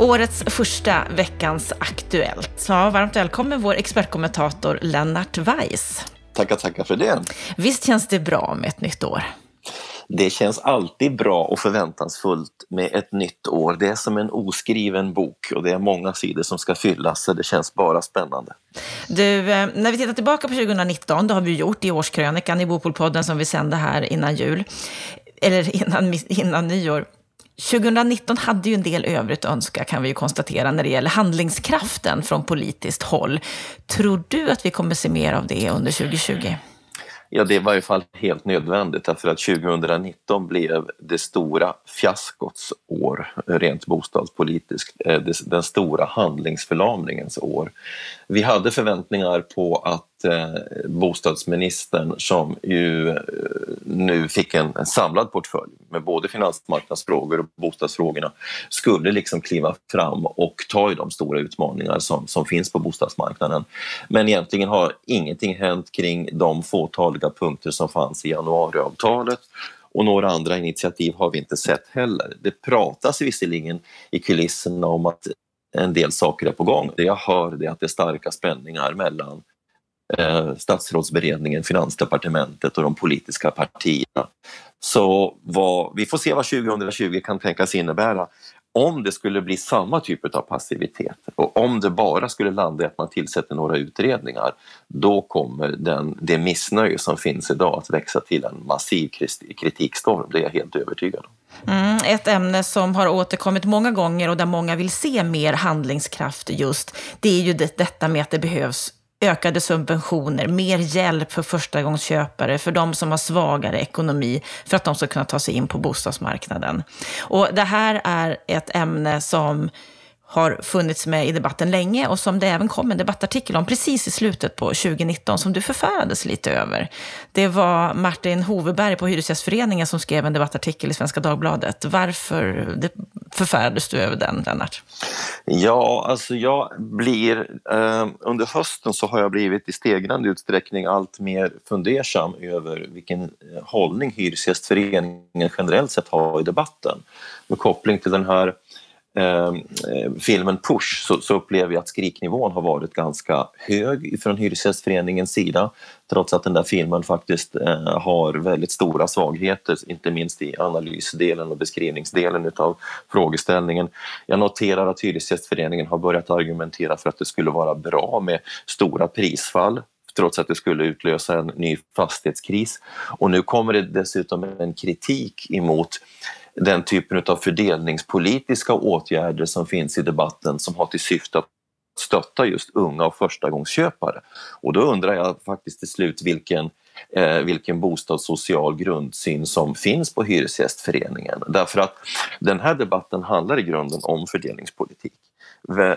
Årets första Veckans Aktuellt. Så varmt välkommen vår expertkommentator Lennart Weiss. Tackar, tackar för det. Visst känns det bra med ett nytt år? Det känns alltid bra och förväntansfullt med ett nytt år. Det är som en oskriven bok och det är många sidor som ska fyllas så det känns bara spännande. Du, eh, när vi tittar tillbaka på 2019, det har vi gjort i årskrönikan i Bopolpodden som vi sände här innan jul, eller innan, innan nyår. 2019 hade ju en del övrigt att önska kan vi ju konstatera när det gäller handlingskraften från politiskt håll. Tror du att vi kommer se mer av det under 2020? Ja, det var i alla fall helt nödvändigt därför att 2019 blev det stora fiaskots år rent bostadspolitiskt, eh, den stora handlingsförlamningens år. Vi hade förväntningar på att eh, bostadsministern som ju eh, nu fick en, en, samlad portfölj med både finansmarknadsfrågor och bostadsfrågorna skulle liksom kliva fram och ta i de stora utmaningar som, som finns på bostadsmarknaden. Men egentligen har ingenting hänt kring de fåtaliga punkter som fanns i januariavtalet och några andra initiativ har vi inte sett heller. Det pratas visserligen i kulisserna om att en del saker är på gång. Det jag hör är att det är starka spänningar mellan eh, statsrådsberedningen, finansdepartementet och de politiska partierna. Så vad, vi får se vad 2020 kan tänkas innebära om det skulle bli samma typ av passivitet och om det bara skulle landa i att man tillsätter några utredningar, då kommer den, det missnöje som finns idag att växa till en massiv kritikstorm. Det är jag helt övertygad om. Mm, ett ämne som har återkommit många gånger och där många vill se mer handlingskraft just, det är ju det, detta med att det behövs ökade subventioner, mer hjälp för förstagångsköpare, för de som har svagare ekonomi, för att de ska kunna ta sig in på bostadsmarknaden. Och det här är ett ämne som har funnits med i debatten länge och som det även kom en debattartikel om precis i slutet på 2019 som du förfärades lite över. Det var Martin Hoveberg på Hyresgästföreningen som skrev en debattartikel i Svenska Dagbladet. Varför förfärades du över den, Lennart? Ja, alltså jag blir... Eh, under hösten så har jag blivit i stegrande utsträckning allt mer fundersam över vilken eh, hållning Hyresgästföreningen generellt sett har i debatten med koppling till den här Ehm, eh, filmen Push så, så, upplever jag att skriknivån har varit ganska hög från Hyresgästföreningens sida trots att den där filmen faktiskt eh, har väldigt stora svagheter, inte minst i analysdelen och beskrivningsdelen utav frågeställningen. Jag noterar att Hyresgästföreningen har börjat argumentera för att det skulle vara bra med stora prisfall trots att det skulle utlösa en ny fastighetskris. Och nu kommer det dessutom en kritik emot den typen av fördelningspolitiska åtgärder som finns i debatten som har till syfte att stötta just unga och förstagångsköpare. Och då undrar jag faktiskt till slut vilken, eh, vilken bostadssocial grundsyn som finns på Hyresgästföreningen. Därför att den här debatten handlar i grunden om fördelningspolitik.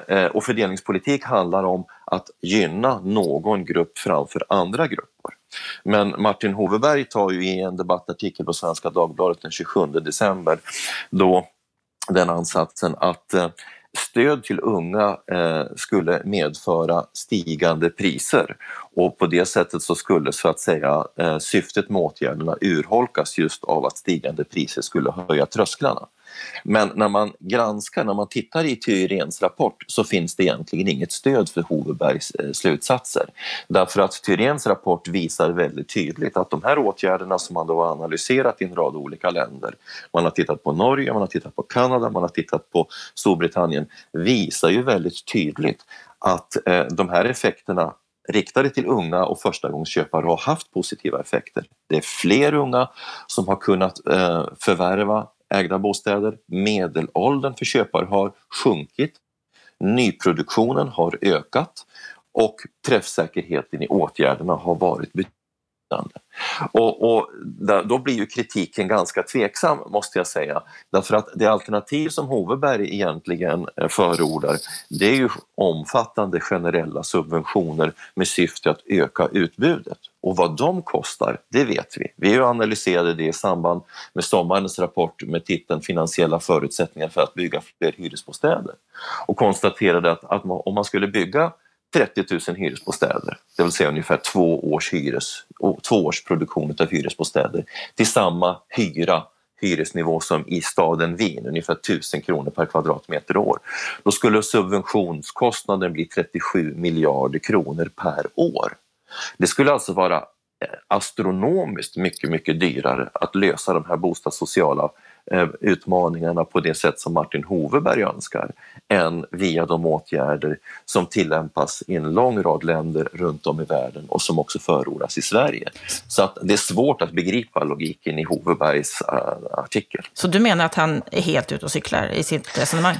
Eh, och fördelningspolitik handlar om att gynna någon grupp framför andra grupper. Men Martin Hoveberg tar ju i en debattartikel på Svenska Dagbladet den 27 december då den ansatsen att eh, stöd till unga eh, skulle medföra stigande priser och på det sättet så skulle så att säga eh, syftet med åtgärderna urholkas just av att stigande priser skulle höja trösklarna. Men när man granskar, när man tittar i Thyréns rapport så finns det egentligen inget stöd för Hovebergs eh, slutsatser. Därför att Thyréns rapport visar väldigt tydligt att de här åtgärderna som man då har analyserat i en rad olika länder, man har tittat på Norge, man har tittat på Kanada, man har tittat på Storbritannien, visar ju väldigt tydligt att eh, de här effekterna riktade till unga och förstagångsköpare har haft positiva effekter. Det är fler unga som har kunnat eh, förvärva ägda bostäder. Medelåldern för köpare har sjunkit. Nyproduktionen har ökat och träffsäkerheten i åtgärderna har varit betydande. Och, och då blir ju kritiken ganska tveksam måste jag säga. Därför att det alternativ som Hoveberg egentligen eh, förordar det är ju omfattande generella subventioner med syfte att öka utbudet. Och vad de kostar, det vet vi. Vi analyserade det i samband med sommarens rapport med titeln Finansiella förutsättningar för att bygga fler hyresbostäder och konstaterade att, att om man skulle bygga 30 000 hyresbostäder, det vill säga ungefär två års, hyres, två års produktion av hyresbostäder till samma hyra hyresnivå som i staden Wien, ungefär 1000 kronor per kvadratmeter år. Då skulle subventionskostnaden bli 37 miljarder kronor per år. Det skulle alltså vara eh, astronomiskt mycket, mycket dyrare att lösa de här bostadssociala utmaningarna på det sätt som Martin Hoveberg önskar än via de åtgärder som tillämpas i en lång rad länder runt om i världen och som också förordas i Sverige. Så att det är svårt att begripa logiken i Hovebergs uh, artikel. Så du menar att han är helt ute och cyklar i sitt resonemang?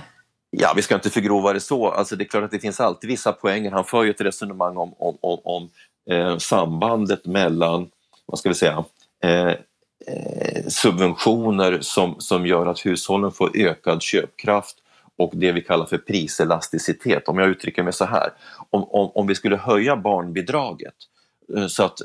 Ja, vi ska inte förgrova det så. Alltså, det är klart att det finns alltid vissa poänger. Han för ju ett resonemang om, om, om, om eh, sambandet mellan, vad ska vi säga, eh, Eh, Eh, subventioner som, som gör att hushållen får ökad köpkraft och det vi kallar för priselasticitet. Om jag uttrycker mig så här, om, om, om vi skulle höja barnbidraget Eh, så att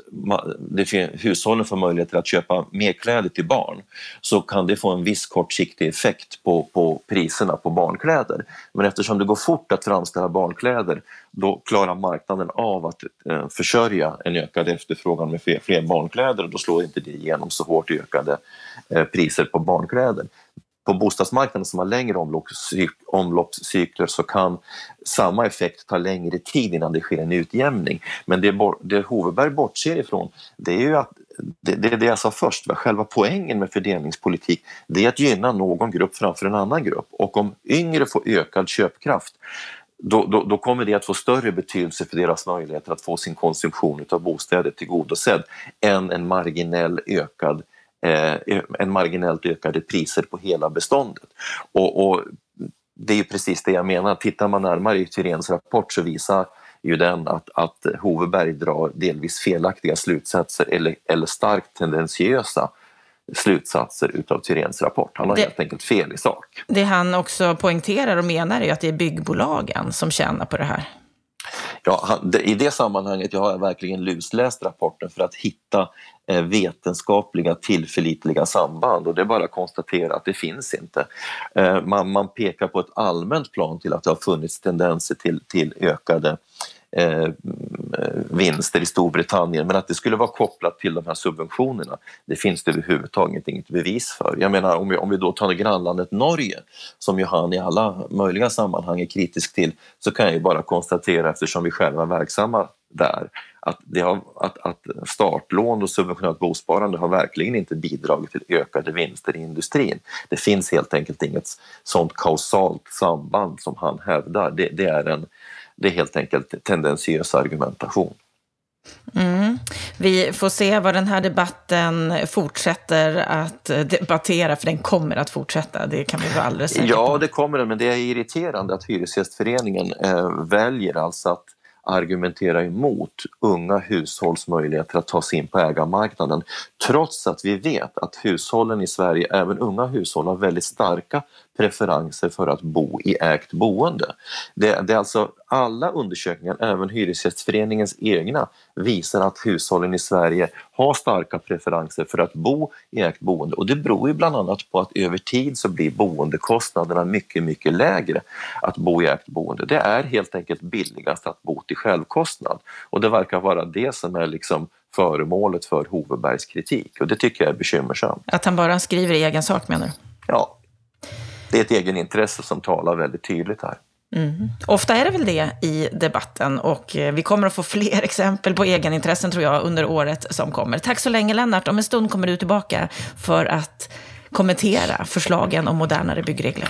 det, hushållen får möjligheter att köpa mer kläder till barn så kan det få en viss kortsiktig effekt på, på priserna på barnkläder. Men eftersom det går fort att framställa barnkläder då klarar marknaden av att eh, försörja en ökad efterfrågan med fler, fler barnkläder och då slår inte det igenom så hårt i ökade eh, priser på barnkläder på bostadsmarknaden som har längre omloppscykler så kan samma effekt ta längre tid innan det sker en utjämning. Men det, det Hoveberg bortser ifrån det är ju att det, det, det jag sa först, va? själva poängen med fördelningspolitik det är att gynna någon grupp framför en annan grupp och om yngre får ökad köpkraft då, då, då, kommer det att få större betydelse för deras möjligheter att få sin konsumtion av bostäder tillgodosedd än en marginell ökad eh, en marginellt ökade priser på hela beståndet. Och, och, det är ju precis det jag menar, tittar man närmare i Tyréns rapport så visar ju den att, att Hoveberg drar delvis felaktiga slutsatser eller, eller starkt tendentiösa slutsatser utav Tyréns rapport. Han har det, helt enkelt fel i sak. Det han också poängterar och menar är att det är byggbolagen som tjänar på det här. Ja, I det sammanhanget jag har jag verkligen lusläst rapporten för att hitta eh, vetenskapliga tillförlitliga samband och det är bara att konstatera att det finns inte. Eh, man, man pekar på ett allmänt plan till att det har funnits tendenser till, till ökade eh, vinster i Storbritannien men att det skulle vara kopplat till de här subventionerna det finns det överhuvudtaget inget bevis för. Jag menar om vi, om vi då tar grannlandet Norge som ju han i alla möjliga sammanhang är kritisk till så kan jag ju bara konstatera eftersom vi själva är verksamma där att, det har, att, att startlån och subventionerat bosparande har verkligen inte bidragit till ökade vinster i industrin. Det finns helt enkelt inget sånt kausalt samband som han hävdar. Det, det är en det är helt enkelt tendentiös argumentation. Mm. Vi får se vad den här debatten fortsätter att debattera, för den kommer att fortsätta, det kan vi vara alldeles säkra på. Ja, det kommer den, men det är irriterande att Hyresgästföreningen eh, väljer alltså att argumentera emot unga hushålls möjligheter att ta sig in på ägarmarknaden trots att vi vet att hushållen i Sverige, även unga hushåll, har väldigt starka preferenser för att bo i ägt boende. Det, det är alltså alla undersökningar, även Hyresgästföreningens egna, visar att hushållen i Sverige har starka preferenser för att bo i ägt boende och det beror ju bland annat på att över tid så blir boendekostnaderna mycket, mycket lägre att bo i ägt boende. Det är helt enkelt billigast att bo till självkostnad och det verkar vara det som är liksom föremålet för Hovebergs kritik och det tycker jag är bekymmersamt. Att han bara skriver i egen sak menar du? Ja, det är ett egenintresse som talar väldigt tydligt här. Mm. Ofta är det väl det i debatten och eh, vi kommer att få fler exempel på egenintressen tror jag under året som kommer. Tack så länge Lennart. Om en stund kommer du tillbaka för att kommentera förslagen om modernare byggregler.